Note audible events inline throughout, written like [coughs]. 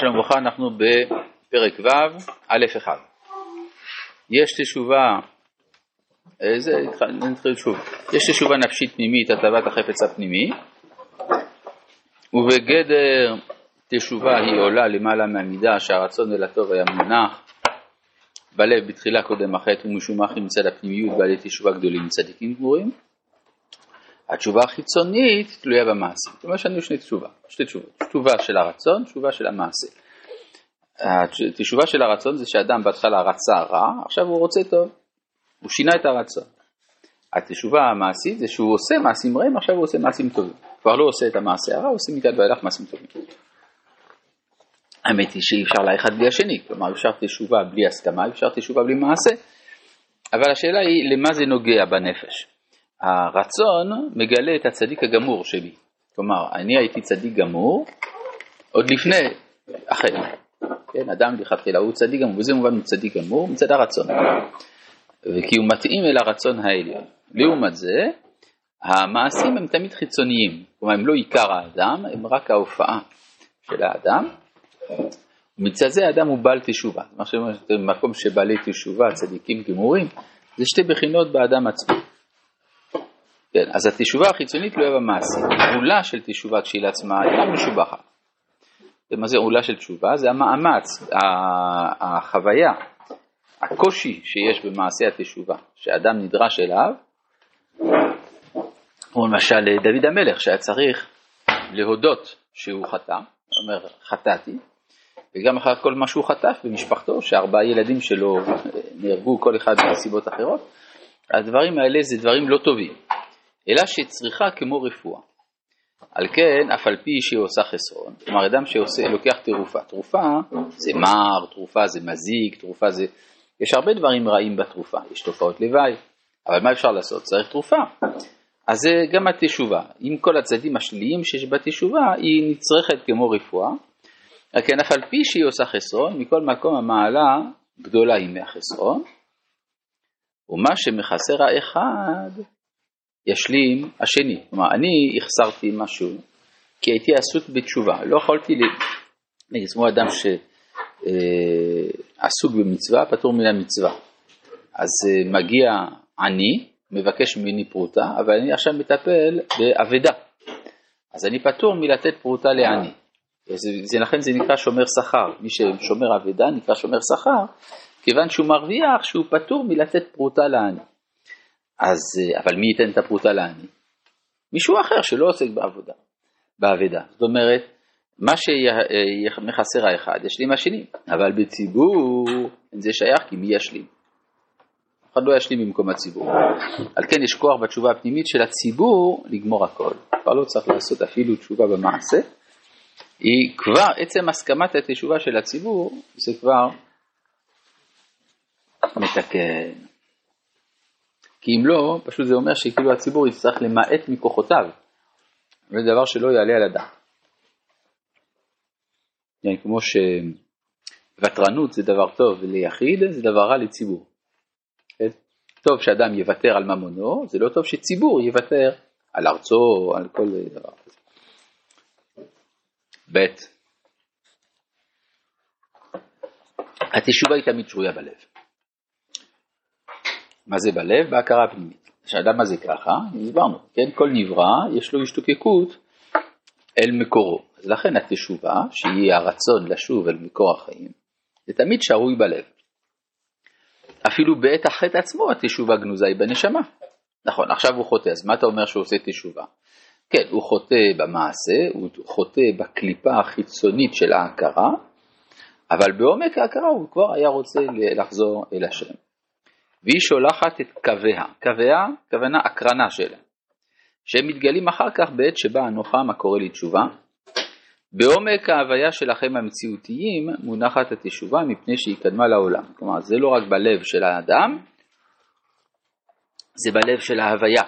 שלום וברכה, אנחנו בפרק ו', א' אחד. יש תשובה, איזה, נתחיל שוב, יש תשובה נפשית פנימית, הטבת החפץ הפנימי, ובגדר תשובה היא עולה למעלה מהמידה שהרצון אל הטוב היה מונח בלב בתחילה קודם החטא ומשומח מצד הפנימיות בעלי תשובה גדולים צדיקים גמורים. התשובה החיצונית תלויה במעשה. זאת אומרת שאני שני תשובה, שתי תשובות, תשובה של הרצון, תשובה של המעשה. התשובה של הרצון זה שאדם בהתחלה רצה רע, עכשיו הוא רוצה טוב, הוא שינה את הרצון. התשובה המעשית זה שהוא עושה מעשים רעים, עכשיו הוא עושה מעשים טובים. כבר לא עושה את המעשה הרע, הוא עושה מכאן ואילך מעשים טובים. האמת היא שאי אפשר לאחד בלי השני, כלומר אפשר תשובה בלי הסכמה, אפשר תשובה בלי מעשה, אבל השאלה היא למה זה נוגע בנפש. הרצון מגלה את הצדיק הגמור שבי. כלומר, אני הייתי צדיק גמור עוד לפני החטא. כן, אדם לכתחילה הוא צדיק גמור, וזה מובן מצדיק גמור מצד הרצון. וכי הוא מתאים אל הרצון העליון. לעומת זה, המעשים הם תמיד חיצוניים, כלומר הם לא עיקר האדם, הם רק ההופעה של האדם. מצד זה האדם הוא בעל תשובה. מה שאומר, מקום שבעלי תשובה, צדיקים גמורים, זה שתי בחינות באדם עצמו. כן, אז התשובה החיצונית לא יהיה במעשה. עולה של תשובה כשלעצמה היא משובחת. ומה זה עולה של תשובה? זה המאמץ, החוויה, הקושי שיש במעשה התשובה, שאדם נדרש אליו, כמו למשל דוד המלך שהיה צריך להודות שהוא חטא, אומר חטאתי, וגם אחר כל מה שהוא חטף במשפחתו, שארבעה ילדים שלו נהרגו כל אחד מסיבות אחרות, הדברים האלה זה דברים לא טובים. אלא שצריכה כמו רפואה. על כן, אף על פי שהיא עושה חסרון, כלומר אדם שלוקח תרופה, תרופה זה מר, תרופה זה מזיק, תרופה זה... יש הרבה דברים רעים בתרופה, יש תופעות לוואי, אבל מה אפשר לעשות? צריך תרופה. אז זה גם התשובה, עם כל הצדדים השליליים שיש בתשובה, היא נצרכת כמו רפואה, על כן אף על פי שהיא עושה חסרון, מכל מקום המעלה גדולה היא מהחסרון, ומה שמחסר האחד ישלים השני. כלומר, אני החסרתי משהו כי הייתי עסוק בתשובה, לא יכולתי, נגיד, כמו אדם שעסוק אה, במצווה, פטור מן המצווה. אז אה, מגיע עני, מבקש ממני פרוטה, אבל אני עכשיו מטפל באבדה. אז אני פטור מלתת פרוטה לעני. לכן זה נקרא שומר שכר. מי ששומר אבדה נקרא שומר שכר, כיוון שהוא מרוויח שהוא פטור מלתת פרוטה לעני. אז, אה, אבל מי ייתן את הפרוטה לעני? מישהו אחר שלא עוסק בעבודה, באבדה. זאת אומרת, מה שמחסר האחד ישלים השני, אבל בציבור זה שייך כי מי ישלים? אף אחד לא ישלים במקום הציבור. על כן יש כוח בתשובה הפנימית של הציבור לגמור הכל. כבר לא צריך לעשות אפילו תשובה במעשה. היא כבר, עצם הסכמת התשובה של הציבור, זה כבר מתקן. כי אם לא, פשוט זה אומר שכאילו הציבור יצטרך למעט מכוחותיו. זה דבר שלא יעלה על הדעת. כן, כמו שוותרנות זה דבר טוב ליחיד, זה דבר רע לציבור. כן? טוב שאדם יוותר על ממונו, זה לא טוב שציבור יוותר על ארצו, על כל דבר כזה. ב' התשובה היא תמיד שרויה בלב. מה זה בלב? בהכרה הפנימית. מה זה ככה? הסברנו, כן? כל נברא יש לו השתוקקות אל מקורו. אז לכן התשובה, שהיא הרצון לשוב אל מקור החיים, זה תמיד שרוי בלב. אפילו בעת החטא עצמו התשובה גנוזה היא בנשמה. נכון, עכשיו הוא חוטא, אז מה אתה אומר שהוא עושה תשובה? כן, הוא חוטא במעשה, הוא חוטא בקליפה החיצונית של ההכרה, אבל בעומק ההכרה הוא כבר היה רוצה לחזור אל השם. והיא שולחת את קוויה, קוויה, כוונה הקרנה שלה, שהם מתגלים אחר כך בעת שבה הנוחם הקורא לתשובה. בעומק ההוויה שלכם המציאותיים מונחת התשובה מפני שהיא קדמה לעולם. כלומר, זה לא רק בלב של האדם, זה בלב של ההוויה.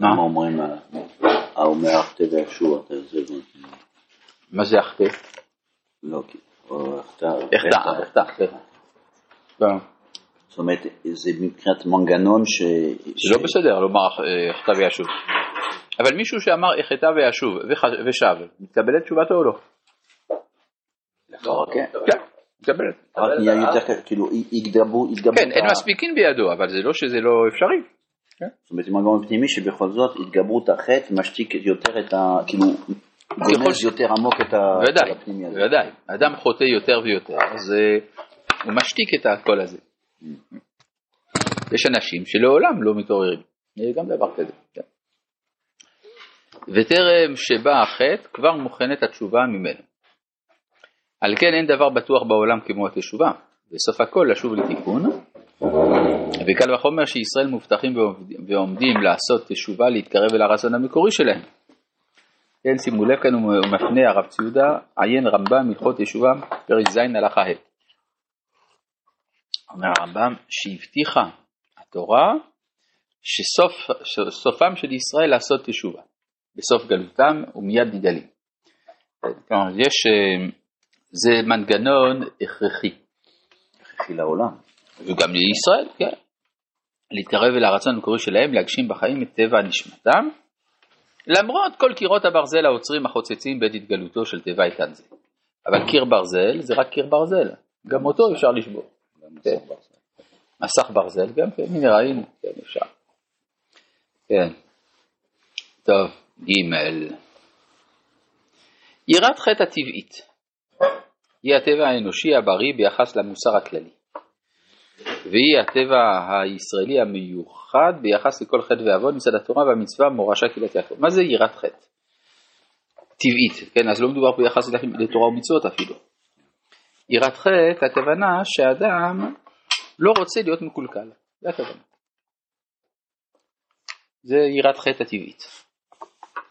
מה אומרים האומר אחטא וישוע? מה זה אחטא? לא, אחטא. אחטא, אחטא. זאת אומרת, זה מבחינת מנגנון ש... זה לא בסדר לומר החטא וישוב. אבל מישהו שאמר החטא וישוב ושב, מתקבלת תשובתו או לא? התורה כן. כן, מקבלת. רק נהיה יותר, ק- כאילו, יתגברו, יתגברו. כן, את אין מספיקין בידו, אבל זה לא שזה לא אפשרי. זאת אומרת, עם הגורם פנימי שבכל זאת התגברות החטא משתיק יותר את ה... כאילו, גונז ש- יותר עמוק את את הפנימי הזה. בוודאי. אדם חוטא יותר ויותר, אז אה, הוא משתיק את הקול הזה. יש אנשים שלעולם לא מתעוררים. יש גם דבר כזה. כן. וטרם שבא החטא, כבר מוכנת התשובה ממנו. על כן אין דבר בטוח בעולם כמו התשובה, בסוף הכל לשוב לתיקון, וקל וחומר שישראל מובטחים ועומד- ועומדים לעשות תשובה להתקרב אל הרצון המקורי שלהם. כן, שימו לב כאן הוא מפנה הרב ציודה, עיין רמב"ם הלכות תשובה, פרק ז' הלכה ה'. אומר הרמב"ם שהבטיחה התורה שסוף, סופם של ישראל לעשות תשובה, בסוף גלותם ומיד נגלים. כלומר, יש, אה, זה מנגנון הכרחי, הכרחי לעולם. וגם לישראל, כן, להתקרב אל הרצון המקורי שלהם, להגשים בחיים את טבע נשמתם, למרות כל קירות הברזל העוצרים החוצצים בעת התגלותו של טבע איתן זה. אבל קיר ברזל זה רק קיר ברזל, גם אותו אפשר לשבור. כן. מסך ברזל גם כן, הנה ראינו, כן אפשר. כן. טוב, ג' יראת חטא הטבעית היא הטבע האנושי הבריא ביחס למוסר הכללי. והיא הטבע הישראלי המיוחד ביחס לכל חטא ועוון מצד התורה והמצווה מורשה קהילת יעקב. מה זה יראת חטא? טבעית, כן, אז לא מדובר ביחס לתורה ומצוות אפילו. יראת חטא, הכוונה שאדם לא רוצה להיות מקולקל, זה הכוונה. זה יראת חטא הטבעית.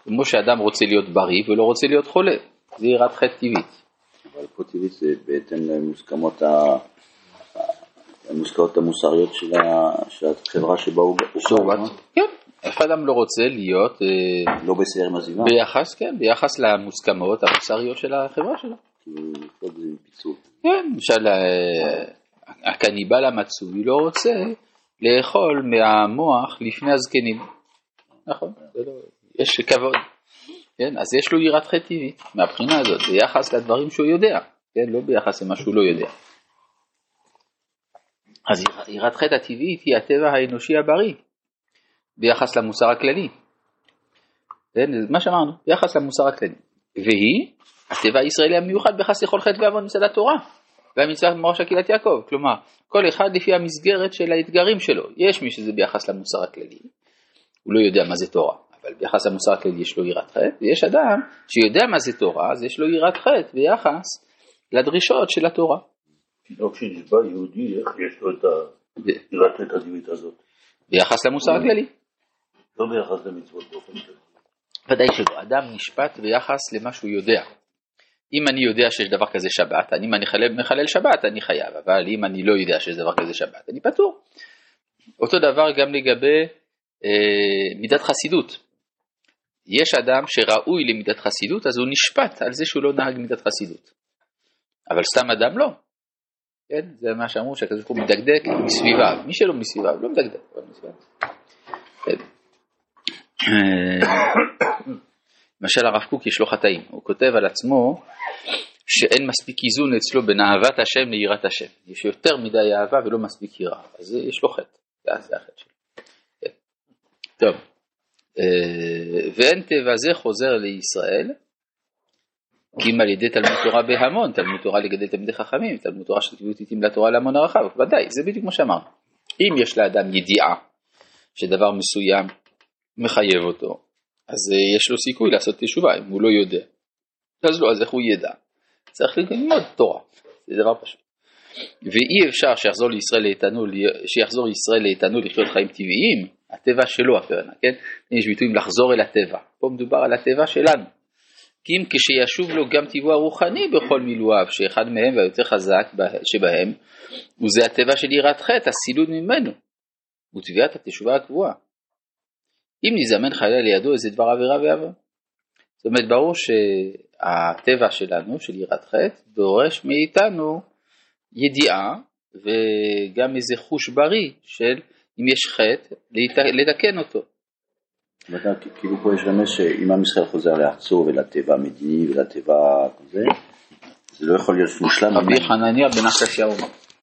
כמו שאדם רוצה להיות בריא ולא רוצה להיות חולה, זה יראת חטא טבעית. אבל פה טבעית זה בהתאם למוסכמות ה... המוסכמות המוסריות של ה- של החברה שבה הוא הוא גר, כן, איך אדם לא רוצה להיות אה, לא בסדר עם הסביבה, ביחס, כן, ביחס למוסכמות המוסריות של החברה שלו. כן, למשל אה, הקניבל המצוי לא רוצה לאכול מהמוח לפני הזקנים. נכון, לא, יש כבוד. כן, אז יש לו יראת חטא טבעית מהבחינה הזאת, ביחס לדברים שהוא יודע, כן, לא ביחס למה שהוא לא יודע. אז יר- יראת חטא הטבעית היא הטבע האנושי הבריא ביחס למוסר הכללי. כן, זה מה שאמרנו, ביחס למוסר הכללי. והיא הטבע הישראלי המיוחד ביחס לכל חטא ועוון מצד התורה והמצווה מורשה קהילת יעקב. כלומר, כל אחד לפי המסגרת של האתגרים שלו. יש מי שזה ביחס למוסר הכללי, הוא לא יודע מה זה תורה, אבל ביחס למוסר הכללי יש לו יראת חטא, ויש אדם שיודע מה זה תורה, אז יש לו יראת חטא ביחס לדרישות של התורה. לא כשנשבע יהודי, איך יש לו את היראת את הטבעית הזאת? ביחס למוסר הכללי. לא ביחס למצוות באופן כללי. ודאי שלא, אדם נשפט ביחס למה שהוא יודע. אם אני יודע שיש דבר כזה שבת, אני אם אני מחלל, מחלל שבת אני חייב, אבל אם אני לא יודע שיש דבר כזה שבת, אני פטור. אותו דבר גם לגבי אה, מידת חסידות. יש אדם שראוי למידת חסידות, אז הוא נשפט על זה שהוא לא נהג מידת חסידות. אבל סתם אדם לא. כן? זה מה שאמרו שהקדוש ברוך הוא מדקדק מסביביו. מי שלא מסביביו לא מדקדק. אבל מסביביו. כן. [coughs] [coughs] למשל הרב קוק יש לו חטאים, הוא כותב על עצמו שאין מספיק איזון אצלו בין אהבת השם ליראת השם, יש יותר מדי אהבה ולא מספיק יראה, אז יש לו חטא, זה- החטא שלו. כן. טוב, אה, ואין טבע זה חוזר לישראל, כי אם על ידי תלמוד תורה בהמון, תלמוד תורה לגדל תלמידי חכמים, תלמוד תורה שתביאו תיתים לתורה להמון הרחב, ודאי, זה בדיוק מה שאמרנו. אם יש לאדם ידיעה שדבר מסוים מחייב אותו, אז אה, יש לו סיכוי לעשות תשובה אם הוא לא יודע. אז לא, אז איך הוא ידע? צריך ללמוד תורה, זה דבר פשוט. ואי אפשר שיחזור לישראל לאיתנו, שיחזור ישראל לאיתנו לחיות חיים טבעיים, הטבע שלו הכוונה, כן? יש ביטויים לחזור אל הטבע, פה מדובר על הטבע שלנו. כי אם כשישוב לו גם טבעו הרוחני בכל מילואיו, שאחד מהם והיותר חזק שבהם, הוא זה הטבע של יראת חטא, הסילוד ממנו, ותביעת התשובה הקבועה. אם נזמן חלילה לידו איזה דבר עבירה ועוון. זאת אומרת, ברור שהטבע שלנו, של יראת חטא, דורש מאיתנו ידיעה וגם איזה חוש בריא של אם יש חטא, לת- לתקן אותו. ואתה, כאילו פה יש רמז שאם עם ישראל חוזר לארצו ולטבע המדיני ולטבע כזה, זה לא יכול להיות מושלם. רבי חנניה בן עקשיא אומר.